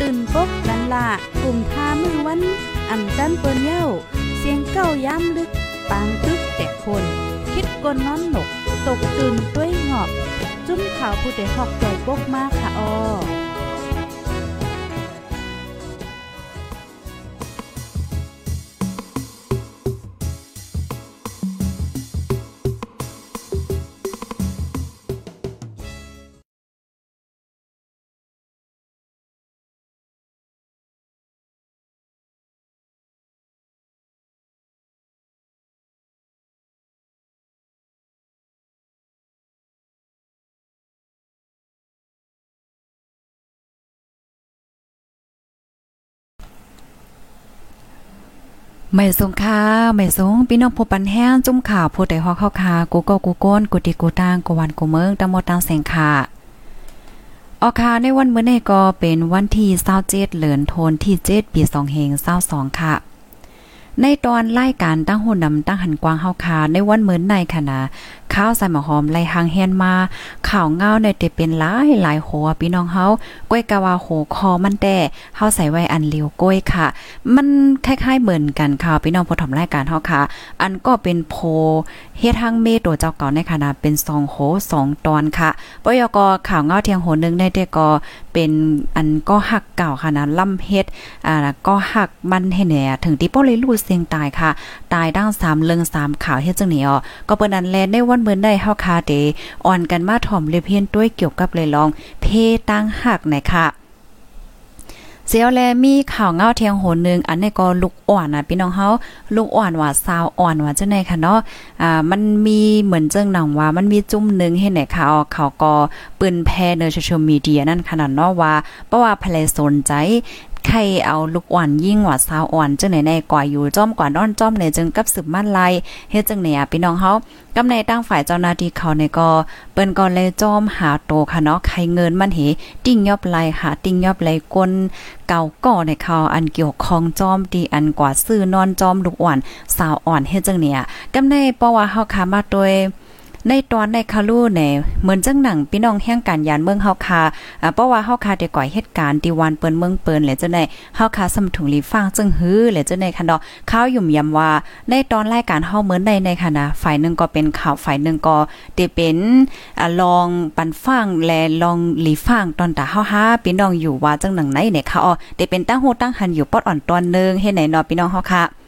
ตื่นปกกันละกลุ่มทามือวันอ่ำจันเปิ้นเย้า เสียงเก้าย้ำลึก ปางตึกแต่คน คิดกนนอนหนก ตกตื่นด้วยหงอบ จุ้มข่าวผู้ใดหอกใจปกมากค่ะออ ไม่สงค่าไม่สงพี่น้องผู้ปันแห้งจุ่มข่าวผู้ใดฮอกเข้าคากูก็กูโก้นกูติกูตางกูวันกูเมืองตะมดตังแสงค่ะออคาในวันมื้อนี้ก็เป็นวันที่27เดือนธันวาคมที่7ปี2522ค่ะ ในตอนรายการตั้งหุ่นดำตั้งหันกวางเฮาคาในวันเหมือนในคณะข้าวใส่หมอหอมไล่หางแฮนมาข่าวเงาในแต่เป็นหลายหลายหัวพี่น้องเฮาก้วยกะว่าโหคอมันแต่เฮาใส่ไว้อันเลียวก้วยค่ะ มันคล้ายๆเหมือนกันค่ะพี่น้องผู้ถมรายการเฮาค่ะ อันก็เป็นโพเฮ็ดทางเมตัวเจ้าเก่าในคณะเป็น2โห2ตอนค่ะปยกข่าวเงาเทียงโหนึงในแต่ก็เป็นอันก็หักเก่าค่ะนะล่ำเฮ็ดอ่าก็หักมันให้แหน่ถึงที่ป้อเลยลู่เสียงตายค่ะ ตายดั้ง3เลือง3ข่าวเฮ็ดจังนี้อ๋อก็เปิ้นนั้นแลในวันเหมือนได้เฮาคาเดอ่อนกันมาถ่อมเลเพียนด้วยเกี่ยวกับเลยลอง เพตั้งหักไหนค่ะ เสียวแลมีข่าวเงาเทียงโหนนึงอันนี้ก็ลูกอ่อนนะพี่น้องเฮาลูกอ่อนว่าซาวอ่อนว่าจังได๋ค่ะเนาะอ่ามันมีเหมือนเจิงหนังว่ามันมีจุ่มนึงให้ไหนค่ะเขาก็ปืนแพในโซเชียลมีเดียนั่นขนาดเนาะว่าเพราะว่าเพลยสนใจ ใครเอาลูกอ่อนยิ่งว่าสาวอ่อนจังไหนในกว่าอยู่จ้อมกว่านอนจ้อมในจึงกับสืบมั่นไลเฮ็ดจังไหนอะพี่น้องเฮากำในตั้งฝ่ายเจ้าหน้าที่เขาในก็เปิ้นก็เลยจ้อมหาโตค่ะเนาะใครเงินมันเหติ้งยอบไลหาติ้งยอบไลกนเก่าก่อในเขาอันเกี่ยวข้องจ้อมดีอันกว่าซื้อนอนจ้อมลูกอ่อนสาวอ่อนเฮ็ดจังเนี่ยกำในเพราะว่าเฮาคามาโดย ในตอนในคาลูเนี่ยเหมือนจังหนังพี่น้องแห่งการยานเมืองเฮาคาอ่าเพราะว่าเฮาคาได้ก่อยเหตุการณ์ที่วันเปิ้นเมืองเปิ้นแหละจังได๋เฮาคาสำถุงลีฟังจึงฮือแหละจังได๋คันดอกข้าวยุ่มยำว่า ในตอนรายการเฮาเหมือนใดในคณะฝ่ายนึงก็เป็นข่าวฝ่ายนึงก็ได้เป็นอ่าลองปันฟังและลองลีฟังตอนตาเฮาหาพี่น้องอยู่ว่าจังหนังไหนเนี่ยค่ะอ๋อได้เป็นตั้งโหตั้งหันอยู่ปอดอ่อนตอนนึงเฮ็ดไหนเนาะพี่น้องเฮาค่ะ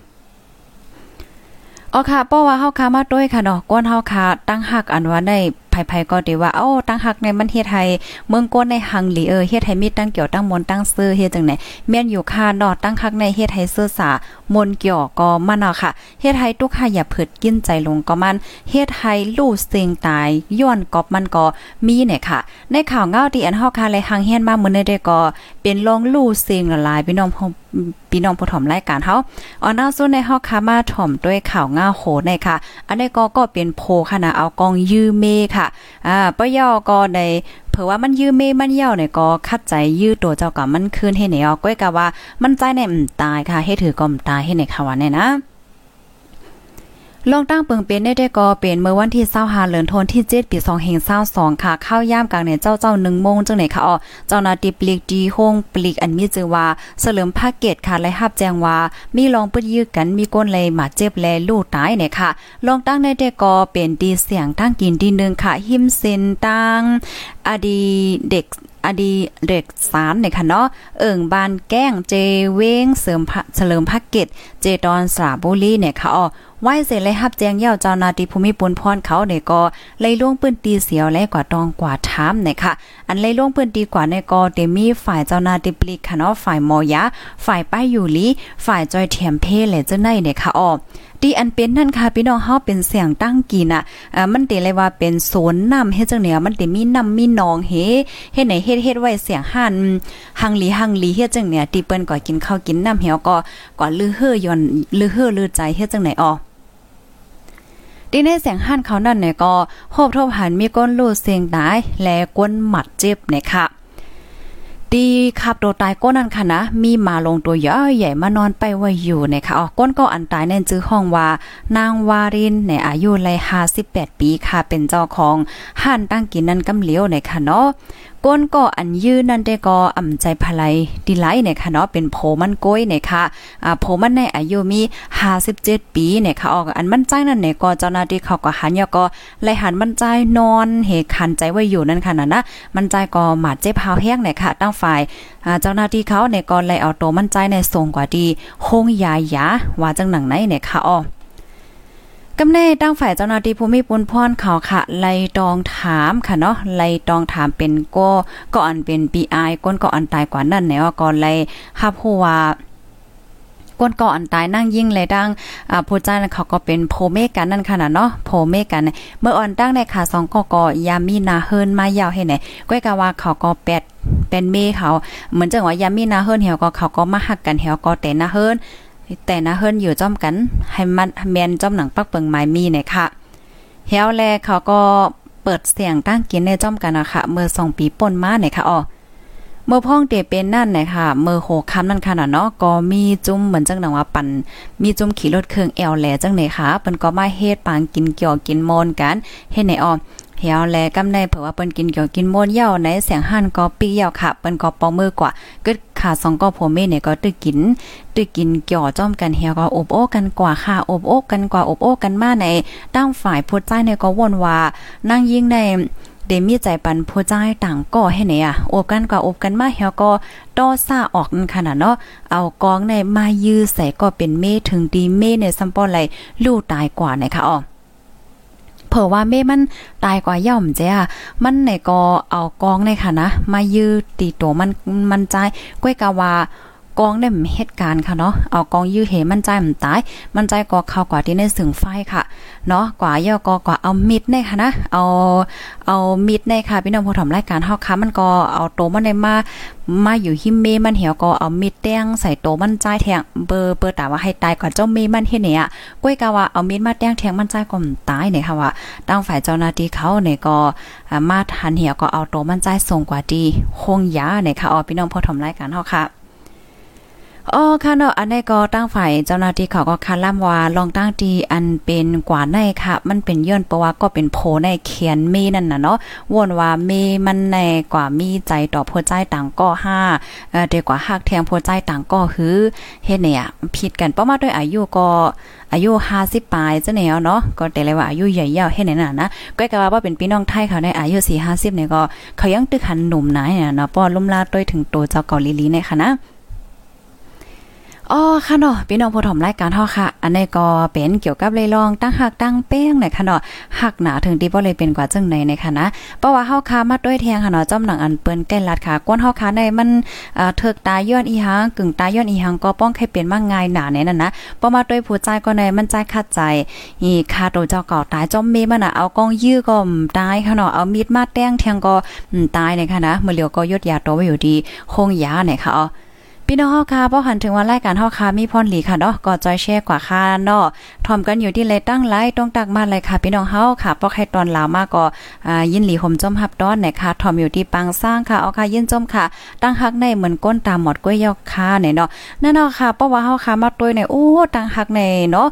อ๋อค่ะเพราะว่าเฮาคามาด้วยค่ะเนาะก้นเฮาคาตั้งหักอันว่าได้ไผๆก็ดีว่าเอ้าตั้งหักในมันเฮ็ดให้เมืองก้นในหังหลีเออเฮ็ดให้มีตั้งเกี่ยวตั้งมนตั้งซื้อเฮ็ดจังไหนแม่นอยู่ค่ะเนาะตั้งหักในเฮ็ดให้ซื้อสามนเกี่ยวก็มันเนาะค่ะเฮ็ดให้ทุกค่ะอย่าเผิดกินใจลงก็มันเฮ็ดให้ลูกเสียงตายย้อนกอบมันก็มีเนี่ยค่ะ ในข่าวเงาที่อันเฮาคาเลยหังเฮียนมามื้อนี้ได้ก็เป็นลองลูกเสียงละลายพี่น้อง พี่น้องผู้ถ่อมรายการเฮาออนน้าสู้ในเฮาคามาถ่อมด้วยข่าวง่าโหในค่ะ อันนี้ก็ก็เป็นโพค่ะนะเอากองยื้อเมค่ะอ่าปะย่อก็ในเผื่อว่ามันยื้อเมมันเย่าเนี่ยก็คัดใจยื้อตัวเจ้ากับมันคืนให้เนี่ยก้อยกะว่ามันใจในอืมตายค่ะให้ถือกอมตายให้ในค่ะว่าเนี่ยนะ ลองตั้งเปิงเป็นได้ได้ก็เป็นเมื่อวันที่25เดือนธันวาคมที่7ปี2522ค่ะเข้าย่ามกลางในเจ้าเจ้า1โมงจังไหนค่ะอ๋อเจ้าหน้าที่ปลีกดีโฮงปลีกอันมีชื่อว่าเสริมภาคเกตค่ะและรับแจ้งว่ามีลองปึดยื้อกันมีก้นเลยมาเจ็บแลลูกตายเนี่ยค่ะลองตั้งได้ได้ก็เป็นดีเสียงตั้งกินดีนึงค่ะหิมเซนตั้งอดีเด็กอดีเด็กสารในค่ะเนาะเอิ่งบานแก้งเจเว้งเสริมเฉลิมภาคเกตเจดอนสาบุรีเนี่ยค่ะอ๋อ ไหวเสร็จเลยฮับแจ้งเย่าเจ้านาทีภูมิปุนพรเขาเนี่ยก็เลยล่วงปืนตีเสียวและกว่าตองกว่าถามเนี่ยค่ะ อันเลยล่วงปืนตีกว่าในก็เดมีฝ่ายเจ้านาทีปลีกค่ะเนาะฝ่ายมอยะ ฝ่ายป้ายอยู่ลีฝ่ายจอยเถียมเพเลยเจ้าในเนี่ยค่ะอ้อดีอันเป็นนั่นค่ะพี่น้องเฮาเป็นเสียงตั้งกินอะอ่ามันเตเลยว่าเป็นสวนน้ำเฮ็ดจังเนี่ยมันเตมีน้ำมีหนองเฮเฮ็ดไหนเฮ็ดเฮ็ดไว้เสียงหันหังลีหังลีเฮ็ดจังเนี่ยตีเปิ้นก็กินข้าวกินน้ำเหี่ยวก็ก็ลือเฮือย้อนลือเฮือลือใจเฮ็ดจังไหนอ๋อ ดีในเสียงหันเขานั่นเนี่ยก็โฮบทบหันมีก้นลูดเสียงตาย และก้นหมัดเจ็บเนี่ยค่ะดีขับโดตายก้นนั่นค่ะนะ มีมาลงตัวย่อใหญ่มานอนไปไว้อยู่นะคะอ๋อก้นก็อันตายในจื้อห้องว่า นางวารินในอายุไล58ปีค่ะเป็นเจ้าของห้านตั้งกินนั่นกำเลียวในค่ะเนาะ ก้นก็อันยืนนั่นได้ก็อ่ำใจภลัยดีไลเนี่ยค่ะเนาะเป็นโผมันก้อยเนี่ยค่ะอ่าโผมันในอายุมี57ปีเนี่ยค่ะออกอันมั่นใจนั่นเนี่ยก็เจ้าหน้าที่เขาก็หันยาก็ไล่หันมั่นใจนอนเหคันใจไว้อยู่นั่นค่ะนะนะมั่นใจก็หมาดเจ็บหาวแห้งเนี่ยค่ะตั้งฝ่ายเจ้าหน้าที่เขาเนี่ยก็ไล่เอาตัวมั่นใจในส่งกว่าดีโฮงยายาว่าจังหนังไหนเนี่ยค่ะอ๋อ กำแน่ตั้งฝ่ายเจ้าหน้าที่ภูมิปุนพรเขาค่ะ ไล่ตองถามค่ะเนาะไล่ตองถามเป็นก็ก็อันเป็น PI ก้นก็อันตายกว่านั่นแนวก็ไล่ฮับฮู้ว่าก้นก่ออันตายนั่งยิ่งเลยดังอ่าผู้จ้าเขาก็เป็นโพเมกันนั่นค่ะเนาะโพเมกัน เมื่ออ่อนตั้งในขาสองก็ก็ยามีนาเฮิรนมายาวให้ไหนก้อยกะว่าเขาก็แปดเป็นเมเขาเหมือนจังว่ายามีนาเฮิรนเหี่ยวก็เขาก็มาหักกันเหี่ยวก็แต่นาเฮิรน แต่นะเฮิรนอยู่จ้อมกัน ให้มันแมนจ้อมหนังปักเปิงไม้มีเนี่ยค่ะเฮียวแลเขาก็เปิดเสียงตั้งกินในจ้อมกันนะคะเมื่อสองปีป่นมาเนี่ยค่ะอ๋อเมื่อพ่องเตเป็นนั่นเนี่ยค่ะเมื่อโหคำนั่นค่ะเนาะก็มีจุ้มเหมือนจังหนังว่าปั่นมีจุ้มขี่รถเครื่องแอลแลจังไหนค่ะเปิ้นก็มาเฮ็ดปางกินเกี่ยวกินมอนกันเฮ็ดไหนอ๋อ เหวแลกำในเผื่อว่าเปิ้นกินเกี่ยวกินมนเย่าในเสียงหั่นก็ปี้เย่าค่ะเปิ้นก็ปอมือกว่ากึดขาสองก็โพเมเนี่ยก็ตึกกินตึกกินเกี่ยวจ้อมกันเหี่ยวก็อบโอ้กันกว่าค่ะอบโอ้กันกว่าอบโอ้กันมาในตั้งฝ่ายพูดใจเนี่ยก็วนว่านั่งยิ่งในเดมีใจปันผู้ใจต่างก่อให้ไหนอะอบกันกว่าอบกันมาเฮียก็ต้อซ่าออกขนาดเนาะเอากองในมายื้อใส่ก็เป็นเมถึงดีเมในซัมปอไหลลู่ตายกว่านะคะอ๋อ เผื่อว่าเม่มันตายกว่าย่อมเจ้ามันไหนก็เอากองในค่ะนะ มายืดตีตัวมันมันใจก้วยกะว่า กองได้เหตุการณ์ค่ะเนาะเอากองยื้อเหมันใจมันตาย มันใจก็เข้ากว่าที่ในสึงไฟค่ะเนาะกว่าย่อก็กว่าเอามิดในค่ะนะเอาเอามิดในค่ะพี่น้องผู้ทำรายการเฮาค่ะมันก็เอาโตมันในมามาอยู่หิมเมมันเหี่ยวก็เอามิดแต้งใส่โตมันใจแทงเบอร์เปิดตาว่าให้ตายก่อนเจ้าเมมันเฮ็ดเนี่ยก้อยกะว่าเอามิดมาแต้งแทงมันใจก็ตายเนี่ยค่ะว่าตั้งฝ่ายเจ้าหน้าที่เขาเนี่ยก็มาทันเหี่ยวก็เอาโตมันใจส่งกว่าดีคงยาเนี่ยค่ะอ๋อพี่น้องผู้ทำรายการเฮาค่ะ อ๋อค่ะเนาะอันนี้ก็ตั้งฝ่ายเจ้าหน้าที่เขาก็คาล่ำว่าลองตั้งทีอันเป็นกว่าในค่ะ มันเป็นย้อนเพราะว่าก็เป็นโพในเขียนเมนั่นน่ะเนาะวนว่าเมมันในกว่ามีใจต่อผัวใจต่างก็5เอ่อเดีกว่าฮักแทงผัวใจต่างก็คือเฮ็ดเนี่ยผิดกันเพราะมาด้วยอายุก็อายุ50ปลายจะแนวเนาะก็แต่เลยว่าอายุใหญ่ยาวเฮ็ดไหนน่ะนะก็กะว่าเป็นพี่น้องไทยเขาในอายุ4 50เนี่ยก็เขายังตึกหันหนุ่มนายเนาะป้อลุ่มลาด้วยถึงตัวเจ้าเกาหลีๆเนี่ยค่ะนะ อ๋อค่ะเนาะพี่น้องผู้ถมรายการเฮาค่ะ อันนี้ก็เป็นเกี่ยวกับเลยลองตั้งหักตั้งแป้งเนี่ยค่ะเนาะหักหนาถึงที่บ่เลยเป็นกว่าจังไหนในค่ะนะเพราะว่าเฮาค้ามาด้วยแทงค่ะเนาะจอมหนังอันเปิ้นใกล้ลัดค่ะก้นเฮาค้าในมันเอ่อเถิกตาย้อนอีหังกึ่งตาย้อนอีหังก็ป้องให้เป็นมาง่ายหนาเนี่ยนั่นนะพอมาด้วยผู้ใจก็ในมันใจคัดใจอีคาโตเจ้าเก่าตายจอมเมมันน่ะเอากองยื้อก็ตายค่ะเนาะเอามีดมาแต้งแทงก็ตายเนี่ยค่ะนะเมื่อเหลียวก็ยดยาตัวไว้อยู่ดีคงยาเนี่ยค่ะอ๋อ พี่น้องเฮาค่ะพอหันถึงวันรายการเฮาค่ะมีพรหลีค่ะเนาะก็จอยแชร์กว่าค่ะเนาะทอมกันอยู่ที่เลตั้งไลต้องตักมาเลยค่ะ พี่น้องเฮาค่ะพอใครตอนลาวมากก็ยินหลีห่มจมฮับต้อนเนี่ยค่ะทอมอยู่ที่ปังสร้างค่ะเอาค่ะยินจมค่ะ ตั้งฮักในเหมือนก้นตามหมดก้วยยอกค่ะเนี่ยเนาะนั่นเนาะค่ะเพราะว่าเฮาค่ะมาตัวยเนี่ยโอ้ตั้งฮักในเนาะ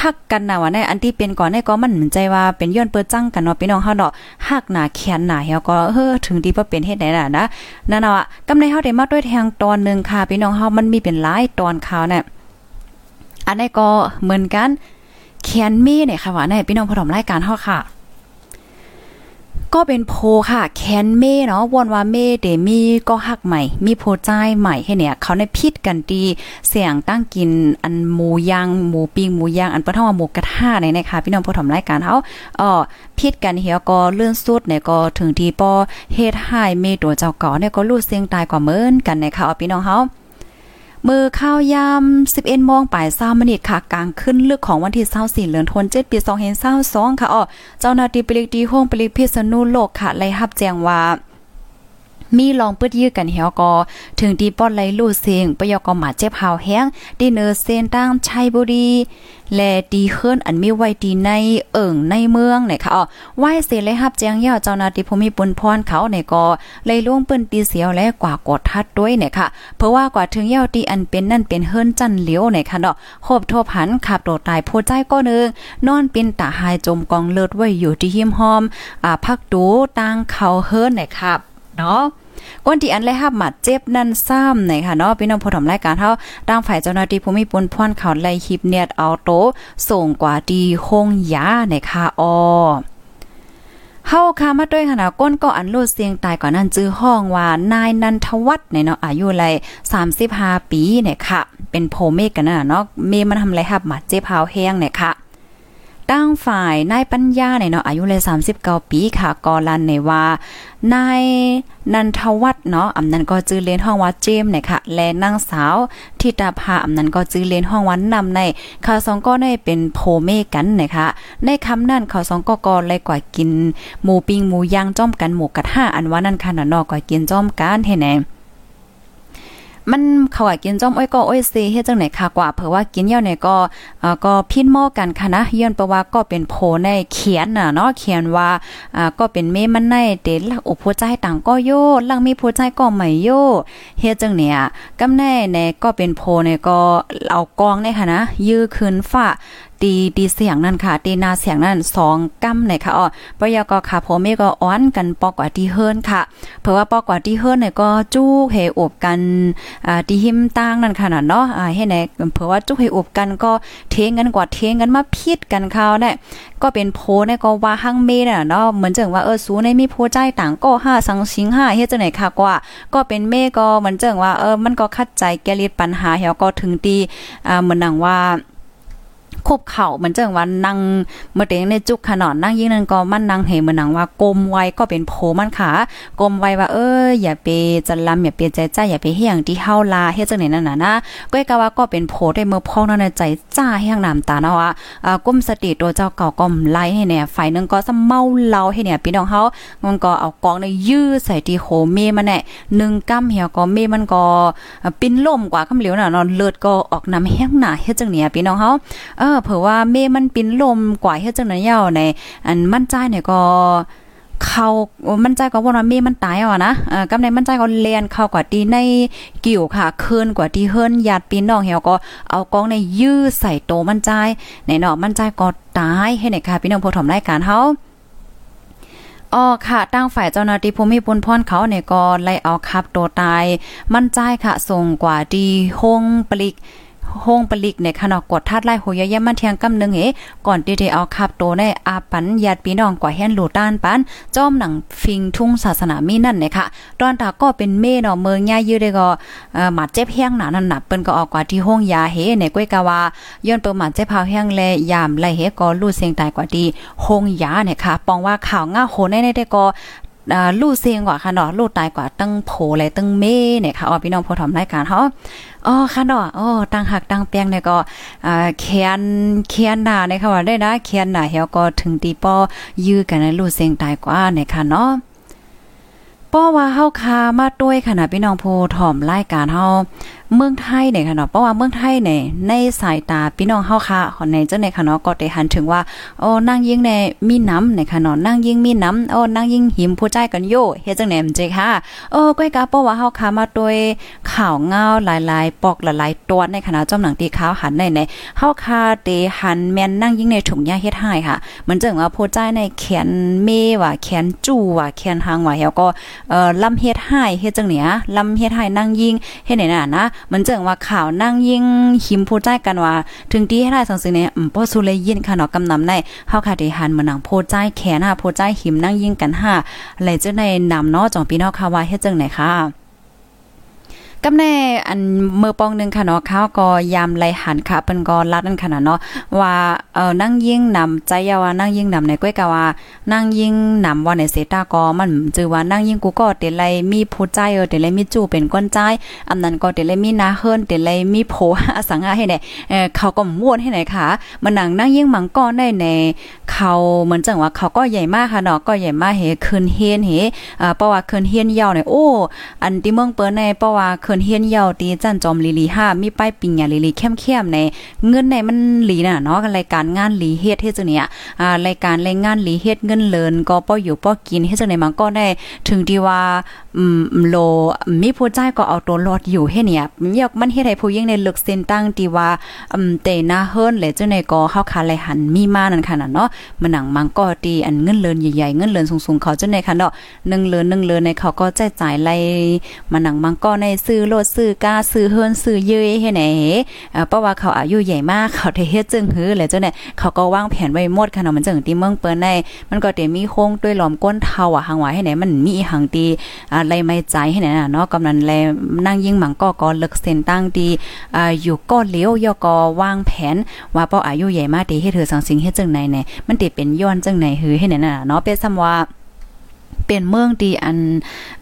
ฮักกันน่ะว่าในอันที่เป็นก่อนในก็มันใจว่าเป็นย้อนเปิดจังกันเนาะพี่น้องเฮาเนาะฮักหนาแขนหนาเฮาก็เฮ้อถึงที่บ่เป็นเฮ็ดได้น่ะนะนั่นเนาะกำในเฮาได้มาด้วยแทงตอนนึงค่ะพี่น้องเฮามันมีเป็นหลายตอนข่าวเนี่ย อันนี้ก็เหมือนกันเขียนมีเนี่ยค่ะว่าในพี่น้องผู้ชมรายการเฮาค่ะ ก็เป็นโพค่ะแคนเม่เนาะวนว่าเม่เดมีก็หักใหม่ มีโพใจใหม่ให้เนี่ย เขาในพิษกันดีเสียงตั้งกินอันหมูย่างหมูปิ้งหมูย่างอันเปิ้นเฮาหมูกระทะเนี่ยนะคะพี่น้องผู้ชมรายการเฮาอ๋อพิษกันเหี่ยวก็เลื่อนสุดเนี่ยก็ถึงที่ปอเฮ็ดให้เม่ตัวเจ้าก่อเนี่ยก็รู้เสียงตายกว่าเหมือนกันนะคะพี่น้องเฮา มือข้าวยาม11โมงปลาย20มินิดค่ะ กลางขึ้นลึกของวันที่24เหลือนทนเจ็ดปี2022ค่ะอ๋อเจ้าหน้าที่ปลิกดีห้องปลิกพิษณุโลกค่ะไล่ฮับแจ้งว่า มีลองปืดยื้อกันเหี่ยวก็ถึงดีป้อดไหลลู่เสียงปยกอหมาเจ็บหาวแห้งดีเนอเซนตั้งชัยบุรี และดีเฮิรนอันมีไว้ดีในเอิ่งในเมืองเนี่ยค่ะอ๋อไหวเสียเลยรับแจ้งยาเจ้านาทีภูมิปุนพรเขาเนี่ยก็เลยล่วงปืนตีเสียวและกว่ากดทัดด้วยเนี่ยค่ะ เพราะว่ากว่าถึงยาตีอันเป็นนั่นเป็นเฮิรนจันเหลียวเนี่ยค่ะเนาะโคบโทผันขับโดดตายโพใจก็นึงนอนเป็นตาหายจมกองเลือดไว้อยู่ที่หิมหอมอ่าพักดูตังเขาเฮิรนเนี่ยครับเนาะ ก้นที่อันเลยฮับหมัดเจ็บนั่นซ้ำไหนค่ะเนาะพี่น้องผู้ถมรายการเฮาดังฝ่ายเจ้าหน้าที่ภูมิปนพ่นเขาไล่คลิปเนียดเอาโตส่งกว่าดีคงยาในค่ะออเฮาค่ะมาด้วยขนาดก้นก็อันลูดเสียงตายก่อนนั้นจื้อห้องว่านายนันทวัฒน์เนี่ยเนาะอายุไร35 ปีเนี่ยค่ะ เป็นโพเมกกันน่ะเนาะเมมันทำไรฮับหมัดเจ็บเฮาแห้งเนี่ยค่ะ ตั้งฝ่ายนายปัญญาเนี่ยเนาะอายุเลย39ปีค่ะกอลันในว่านายนันทวัฒน์เนาะอำนั้นก็จื้อเลนห้องว่าเจมเนี่ยค่ะ และนางสาวทิตาภาอำนั้นก็จื้อเลนห้องวันนำในเขาสองก็ได้เป็นโพเมกันนะคะในคำนั้นเขาสองก็ก็เลยกว่ากินหมูปิ้งหมูย่างจ้อมกันหมูกระทะอันว่านั่นค่ะเนาะก็กินจ้อมกันเฮ็ดแหน มันเขาว่ากินจ้อมอ้อยก็อ้อยเซเฮ็ดจังไหนค่ะกว่าเผื่อว่ากินยาวเนี่ยก็อ่าก็พินหม้อกันค่ะนะย้อนประว่าก็เป็นโพในเขียนน่ะเนาะเขียนว่าอ่าก็เป็นเมมันในเตลักอุปใจต่างก็โยลังมีผู้ใจก็ไม่โยเฮ็ดจังเนี่ยกำแน่ในก็เป็นโพเนี่ยก็เอากองในค่ะนะยื้อคืนฝ้า ตีตีเสียงนั่นค่ะตีนาเสียงนั่นสองกำในค่ะอ๋อปยก็ค่ะผมเมก็อ้อนกันปอกว่าที่เฮิรนค่ะ เพราะว่าปอกว่าที่เฮิรนเนี่ยก็จู้เฮอบกันอ่าที่หิมตั้งนั่นค่ะเนาะอ่าให้ไหนเพราะว่าจู้เฮอบกันก็เทงกันกว่าเทงกันมาพิดกันเขาเนี่ยก็เป็นโพเนี่ยก็ว่าหั่งเมน่ะเนาะเหมือนจังว่าเออสูในมีโพใจต่างก็ห้าสังสิงห้าเฮ็ดจังไหนค่ะกว่า ก็เป็นเมก็เหมือนจังว่าเออมันก็คัดใจแกลิดปัญหาเฮาก็ถึงตีอ่าเหมือนหนังว่า คบเข่าเหมือนจังว่านั่งเมื่อเตงในจุกขนอนนั่งยิ่งนั้นก็มันนั่งเหมือนหนังว่ากลมไว้ก็เป็นโผมันขากลมไว้ว่าเอออย่าไปจันลำอย่าไปใจใจอย่าไปเฮียงที่เฮาลาเฮ็ดจังไหนนั่นน่ะนะก้อยกะว่าก็เป็นโผได้เมื่อพ้องนั่นใจจ้าเฮียงน้ำตาเนาะว่าอ่าก้มสติตัวเจ้าเก่าก็ไล่ให้เนี่ยฝ่ายนึงก็ซะเมาเล่าให้เนี่ยพี่น้องเฮามันก็เอากองในยื้อใส่ที่โหเมมันแน่1กำเหี่ยวก็เมมันก็ปิ้นล่มกว่าคำเหลียวน่ะนอนเลือดก็ออกน้ำแห้งหน้าเฮ็ดจังเนี่ยพี่น้องเฮาเออเผื่อว่าเมมันปินลมกว่าเฮ็ดจังนั้นยาวในอันมั่นใจเนี่ยก็เขามั่นใจก็ว่าเมมันตายอะนะเอ่อกำในมั่นใจก็เลียนเข้ากว่าตีในกิ่วค่ะคืนกว่าที่เฮิรนญาติพี่น้องเฮาก็เอากองในยื้อใส่โตมั่นใจในเนาะมั่นใจก็ตายให้ไหนค่ะพี่น้องผู้ถมรายการเฮาอ๋อค่ะตั้งฝ่ายเจ้าหน้าที่ภูมิปุนพรเขาเนี่ยก็ไล่เอาคับตัวตาย มั่นใจค่ะส่งกว่าดีห้องปลิก ห้องปลิกในขนอกดทัดไล่โหยยมันเทียงกำนึงเอก่อนที่ได้เอาขับโตในอาปันญาติพี่น้องกว่าแหนหลูต้านปันจอมหนังฟิงทุ่งศาสนามีนั่นเนี่ยค่ะตอนตาก็เป็นเม่เนาะเมืองย่ายื้อได้ก็เอ่อหมาเจ็บแห้งหนานั่นน่ะเปิ้นก็ออกกว่าที่ห้องยาเฮในก้วยกะว่าย้อนเปิ้นหมาเจ็บเฮาแห้งแลยามไล่เฮก็ลู่เสียงตายกว่าที่ห้องยาเนี่ยค่ะปองว่าข่าวง่าโหในได้ก็ ลู่เสียงกว่าค่ะเนาะลู่ตายกว่าตั้งโผเลยตั้งเม่เนี่ยค่ะอ๋อพี่น้องพอทำรายการเฮาอ๋อค่ะเนาะอ๋อตั้งหักตั้งเปียงเนี่ยก็อ่าแคนแคนหน้าเนี่ยค่ะว่าได้นะแคนหน้าเฮาก็ถึงตีป้อยื้อกันในลู่เสียงตายกว่าเนี่ยค่ะเนาะป้อว่าเฮาคามาด้วยค่ะนะพี่น้องผู้ถ่อมรายการเฮา เมืองไทยเนี่ยค่ะเนาะเพราะว่าเมืองไทยเนี่ยในสายตาพี่น้องเฮาค่ะคนในเจ้าในค่ะเนาะก็ได้หันถึงว่าโอ้นางยิงในมีน้ำในค่ะเนาะนางยิงมีน้ำโอ้นางยิงหิมผู้ใจกันโยเฮ็ดจังไหนมันเจค่ะโอ้ก้อยกาเพราะว่าเฮาค่ะมาโดยข่าวเงาหลายๆ ปอกหลายๆตัวในคณะจอมหนังตีขาวหันในในเฮาค่ะเตหันแม่นนั่งยิงในถุงยาเฮ็ดให้ค่ะเหมือนจังว่าผู้ใจในแขนเมว่าแขนจู่ว่าแขนหางว่าเฮาก็เอ่อลำเฮ็ดให้เฮ็ดจังเนี้ยลำเฮ็ดให้นั่งยิงเฮ็ดไหนน่ะนะมันเจิงว่าข่าวนั่งยิงหิมผู้ใจกันว่า ถึงที่ให้ได้สังสิเนี่ยอืมบ่สุเลยยินค่ะเนาะกำนำในเฮาค่ะได้หันมานังโพใจแขนหาโพใจหิมนั่งยิงกันห้าไหลจะในนำเนาะจองพี่น้องค่ะว่าเฮ็ดจังไหนค่ะ กำแน่อันเมื่อปองนึงค่ะเนาะเขาก็ยามไลหันค่ะเปิ้นก็ลัดนั่นค่ะเนาะว่าเอ่อนั่งยิ่งนำใจยาวานั่งยิ่งนำในก้อยกะว่านั่งยิ่งนำว่าในเซตาก็มันจือว่านั่งยิ่งกูก็เตไลมีผู้ใจเออเตไลมีจู่เป็นก้นใจอันนั้นก็เตไลมีนาเฮิรนเตไลมีโผอสังหาให้ไหนเออเขาก็ม่วนให้ไหนค่ะมันนั่งนั่งยิ่งมังก็ได้ในเขาเหมือนจังว่าเขาก็ใหญ่มากค่ะเนาะก็ใหญ่มากเฮคืนเฮียนเฮอ่าเพราะว่าคืนเฮียนยาวเนี่ยโอ้อันที่เมืองเปิ้นในเพราะว่าคืนเฮียนเยาตีจันจอมลีลีห้ามีป้ายปิงอย่าลีลีเข้มๆในเงินในมันหลีน่ะเนาะรายการงานหลีเฮ็ดเฮ็ดจังเนี่ยอ่ารายการรายงานหลีเฮ็ดเงินเลินก็ป้ออยู่ป้อกินเฮ็ดจังไหนมันก็ได้ถึงที่ว่าอืมโลมีผู้ใจก็เอาตัวรอดอยู่เฮ็ดเนี่ยยกมันเฮ็ดให้ผู้หญิงในลึกเส้นตั้งที่ว่าอืมเตหน้าเฮิรนและจังไหนก็เฮาคาไหลหันมีมานั่นค่ะเนาะมันหนังมังก็ตีอันเงินเลินใหญ่ๆเงินเลินสูงๆเขาจังไหนค่ะเนาะ1เลิน1เลินในเขาก็ใจจ่ายไล่มันหนังมังก็ในซื้อรถซื้อกาซื้อเฮิรนซื้อเยยเฮ็ดไหนเอ่อเพราะว่าเขาอายุใหญ่มากเขาได้เฮ็ดจึงหือและจังไหนเขาก็วางแผนไว้หมดค่ะเนาะมันจังที่เมืองเปิ้นได้มันก็เตมีโค้งด้วยหลอมก้นเทาอะหางไว้ให้ไหนมันมีหังตีอ่าไล่ไม่ใจให้ไหนน่ะเนาะกำนันแลนั่งยิ่งหมังก็ก็เลิกเส้นตั้งดีอ่าอยู่ก็เลี้ยวยอก็วางแผน ว่าเป้าอายุใหญ่มากตีเฮ็ดเธอสังสิงเฮ็ดจังไหนแน่มันติเป็นย้อนจังไหนหือให้ไหนน่ะเนาะเป็นซ้ำว่า เป็นเมืองดีอัน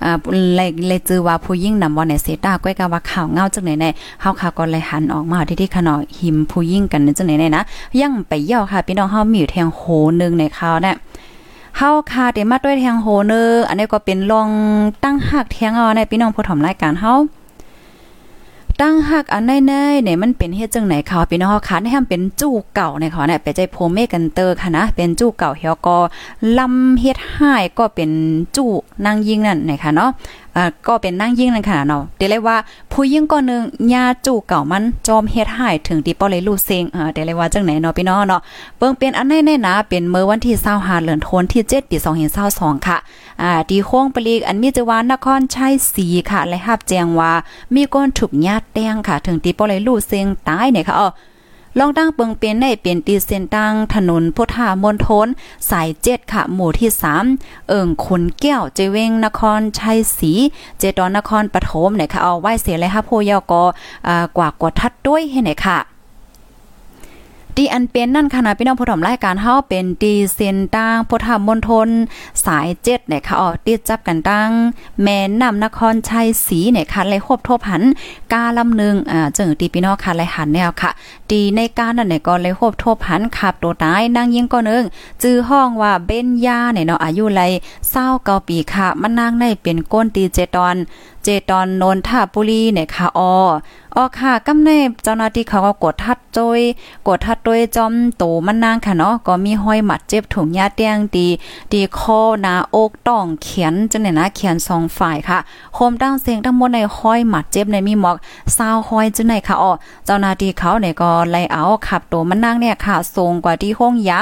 อ่าเลยเลยจือว่าผู้ยิ่งนำว่าในเซตาก้อยกะว่าข่าวเงาจังไหนในเฮาค่ะก็เลยหันออกมาที่ที่ขนอหิมผู้ยิ่งกันจังไหนนะยังไปเยี่ยวค่ะพี่น้องเฮามีอยู่แทงโหนึงในข่าวเนี่ยเฮาค่ะเดมาด้วยแทงโหเนออันนี้ก็เป็นลองตั้งหักแทงเอาในพี่น้องผู้ถมรายการเฮา ตั้งหักอันแน่ๆเนี่ยมันเป็นเฮ็ดจังไหนคะพี่น้องค่ะให้มันเป็นจู้เก่าในเขาเนี่ยไปใจโพเมกันเตอร์ค่ะนะเป็นจู้เก่าเฮียก็ลำเฮ็ดให้ก็เป็นจู้นางยิงนั่นนะคะเนาะอ่าก็เป็นนั่งยิ่งนั่นค่ะเนาะเดี๋ยวเลยว่าผู้ยิ่งก็นึงญาจู่เก่ามันจอมเฮ็ดให้ถึงที่ป้อเลยลูเซงอ่าเดี๋ยวเลยว่าจังไหนเนาะพี่น้องเนาะเบิ่งเป็นอันแน่ๆนะเป็นเมื่อวันที่25เดือนธันวาคมที่7ปี2022ค่ะ อ่าที่โค้งปลีกอันมีจวัดนครชัยศรีค่ะและรับแจ้งว่ามีคนถูกญาติแต้งค่ะ ถึงที่ป้อเลยลู่เซียงตายเนี่ยค่ะอ๋อลองตั้งเปิงเป็นในเปลี่ยนตีเส้นตั้งถนนพุทธามณฑลสายเจ็ดค่ะ หมู่ที่สามเอิงคนแก้วเจเวงนครชัยศรีเจดอนนครปฐมเนี่ยค่ะเอาไหว้เสียเลยค่ะโพยอกอกว่ากว่าทัดด้วยให้ไหนค่ะ ดีอันเป็นนั่นค่ะนะพี่น้องผู้ถมรายการเฮาเป็นดีเซนตั้งพุทธมณฑลสายเจ็ดเนี่ยค่ะออกติดจับกันตั้ง แม่นำนครชัยศรีเนี่ยค่ะเลยครบทบหันกาลำนึงอ่าจึงตีพี่น้องค่ะเลยหันแนวค่ะดีในการนั่นเนี่ยก็เลยครบทบหันขับตัวตายนางยิงก็นึงจื้อห้องว่าเบนยาเนี่ยเนาะอายุไรเศร้าเกาปีค่ะมันนางได้เป็นก้นตีเจตอนเจตอนนนทบุรีเนี่ยค่ะอออค่ะกำเนบเจ้าหน้าที่เขาก็กดทัดโจยกดทัดโดยจอมโตมันนางค่ะเนาะก็มีห้อยหมัดเจ็บถุงยาเตียงดีดีคอหน้าอกต้องเขียนจังได๋นะเขียนสองฝ่ายค่ะโคมตั้งเสียงทั้งหมดในห้อยหมัดเจ็บในมีหมอกซาวห้อยจังได๋ค่ะอ๋อเจ้าหน้าที่เขาเนี่ยก็ไล่เอาขับโตมันนางเนี่ยค่ะส่งกว่าที่ห้องยา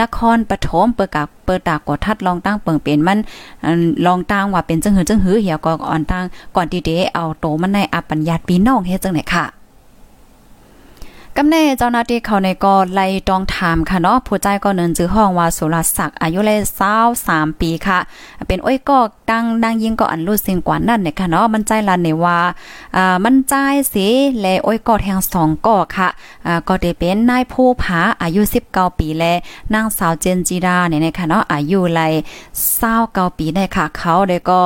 นครปฐมเปิดกับ เปิดตากดทัดลองตั้งเปิงเป็นมันลองตั้งว่าเป็นจังหือจังหือเหี่ยวก็อ่อนตั้งก่อนดีเดเอาโตมันในอปัญญาปีน้องเฮ็ดจังไหนค่ะ กำเน่เจ้าหน้าที่เขาในก็ไล่ตองถามค่ะเนาะผู้ใจก็เนินจื้อห้องว่าสุรศักดิ์อายุเลย23ปีค่ะ เป็นอ้อยก็ดังดังยิงก็อันรู้สิ่งกว่านั่นเนี่ยค่ะเนาะมันใจลันเนี่ยว่าอ่ามันใจสิแลอ้อยก็แทงสองก็ค่ะอ่าก็ได้เป็นนายผู้ผาอายุ19ปีและนางสาวเจนจีราเนี่ยนะคะเนาะอายุไล29ปีได้ค่ะ เขาได้ก็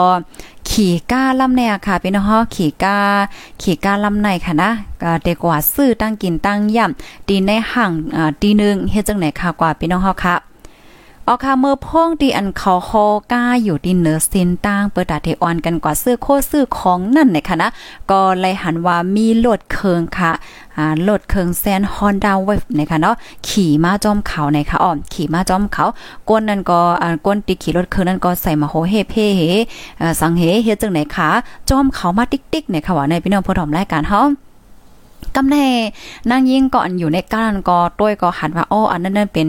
ขี่ก้าลำในอะค่ะพี่น้องฮอขี่ก้าขี่ก้าลำในค่ะนะก็เด็กกว่าซื้อตั้งกินตั้งย่ำดีในห่างอ่าดีนึงเฮ็ดจังไหนค่ะกว่าพี่น้องฮอค่ะ ออค่ะเมื่อพ่องดีอันเขาคอก้าอยู่ดินเนอร์เซนตั้งเปิดดาเทออนกันกว่าซื้อโคซื้อของนั่นเนี่ยค่ะนะก็เลยหันว่ามีโหลดเคิงค่ะอ่าโหลดเคิงแซนฮอนดาเวฟนะคะเนาะขี่มาจอมเขาในค่ะอ้อมขี่มาจอมเขาก้นนั่นก็อ่าก้นติขี่รถเคิงนั่นก็ใส่มาโหเฮเพ่เฮอ่อสังเฮเฮจังไหนคะจอมเขามาติ๊กๆเนี่ยค่ะว่าในพี่น้องผู้ถมรายการเฮา กำแน่นางยิ่งก่อนอยู่ในก้านก็ต้วยก็หันว่าอ้ออันนั้นเป็น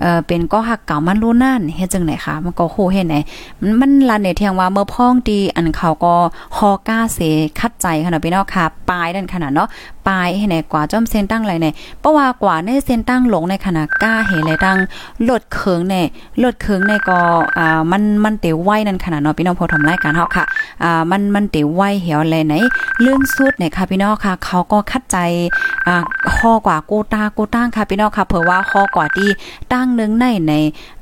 เอ่อเป็นก็หักเก่ามันรู้นั่นเฮ็ดจังไหนคะมันก็โหเฮ็ดไหนมันมันลันในเทียงว่าเมื่อพ้องดีอันเขาก็ฮอก้าเสคัดใจขนาดพี่น้องค่ะปลายนั่นขนาดเนาะปลายให้ไหนกว่าจ้อมเส้นตั้งไรในเพราะว่ากว่าในเส้นตั้งหลงในขณะก้าเห็นไรตั้งลดเคืองในลดเคืองในก็อ่ามันมันเตวไว้นั่นขนาดเนาะพี่น้องพอทำรายการเฮาค่ะ อ่ามันมันเตไว้เหี่ยวเลยไหน เรื่องสุดเนี่ยค่ะพี่น้องค่ะ เขาก็คัดใจอ่าคอกว่าโกตาโกตั้งค่ะพี่น้องค่ะเผื่อว่าคอกว่าที่ตั้งนึงในใน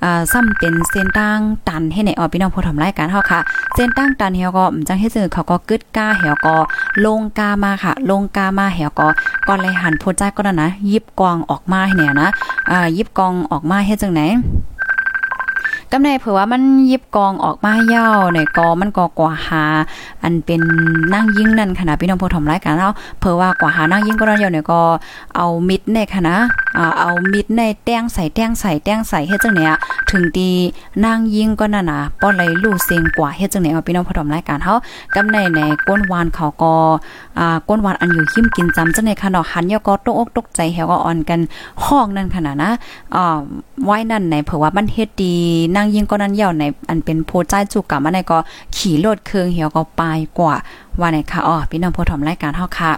อ่าซ้ำเป็นเส้นตั้งตันให้ในออพี่น้องผู้ทำรายการเฮาค่ะเส้นตั้งตันเหี่ยวก็จังให้ซื่อเขาก็กึดก้าเหี่ยวก็ลงกามาค่ะ ลงกามาเหี่ยวก็ก็เลยหันพูดใจก็นั่นะยิบกองออกมาให้เนี่ยนะอ่ายิบกองออกมาเฮ็ดจังไหน กำในเผื่อว่ามันยิบกองออกมาเย่าในกอมันก็กว่าหา อันเป็นนั่งยิ่งนั่นขนาดพี่น้องผู้ทำรายการเนาเผื่อว่ากว่าหานั่งยิ่งก็นั่นเย่าเนี่ยก็เอามิดในคณะอ่าเอามิดในแต้งใส่แต้งใส่แต้งใส่เฮ็ดจังเนี้ยถึงตีนั่งยิ่งก็นั่นน่ะป้อเลยลู่เสียงกว่าเฮ็ดจังเนี้ยพี่น้องผู้ทำรายการเฮากำในในก้นวานเขาก็อ่าก้นวานอันอยู่หิมกินจำจังในขนาดหันยก็ตกอกตกใจเฮาก็อ่อนกันห้องนั่นขนาดนะอ่าไว้นั่นในเผื่อว่ามันเฮ็ดดีนั่งยิ่งก็นั้นเหี่ยวในอันเป็นโพใจจุกกับมาในก็ขี่รถเครื่องเหี่ยวก็ปายกว่าว่าไหนค่ะอ๋อพี่น้องผู้ทำรายการเฮาค่ะ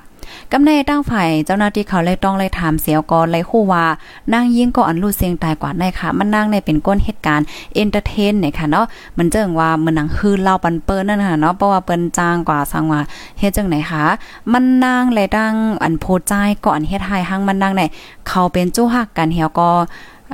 กำในตั้งฝ่ายเจ้าหน้าที่เขาเลยต้องเลยถามเสียวกอนเลยคู่ว่านางยิ่งก็อันรู้เสียงตายกว่าในค่ะ มันนางในเป็นก้นเหตุการณ์เอนเตอร์เทนเนี่ยค่ะเนาะมันเจิงว่ามันหนังฮือเล่าปันเปิ้นนั่นน่ะเนาะเพราะว่าเปิ้นจางกว่าสังว่าเฮ็ดจังไหนคะมันนางเลยดังอันโพใจก่อนเฮ็ดให้หังมันนางในเขาเป็นจู้ฮักกันเหี่ยวก็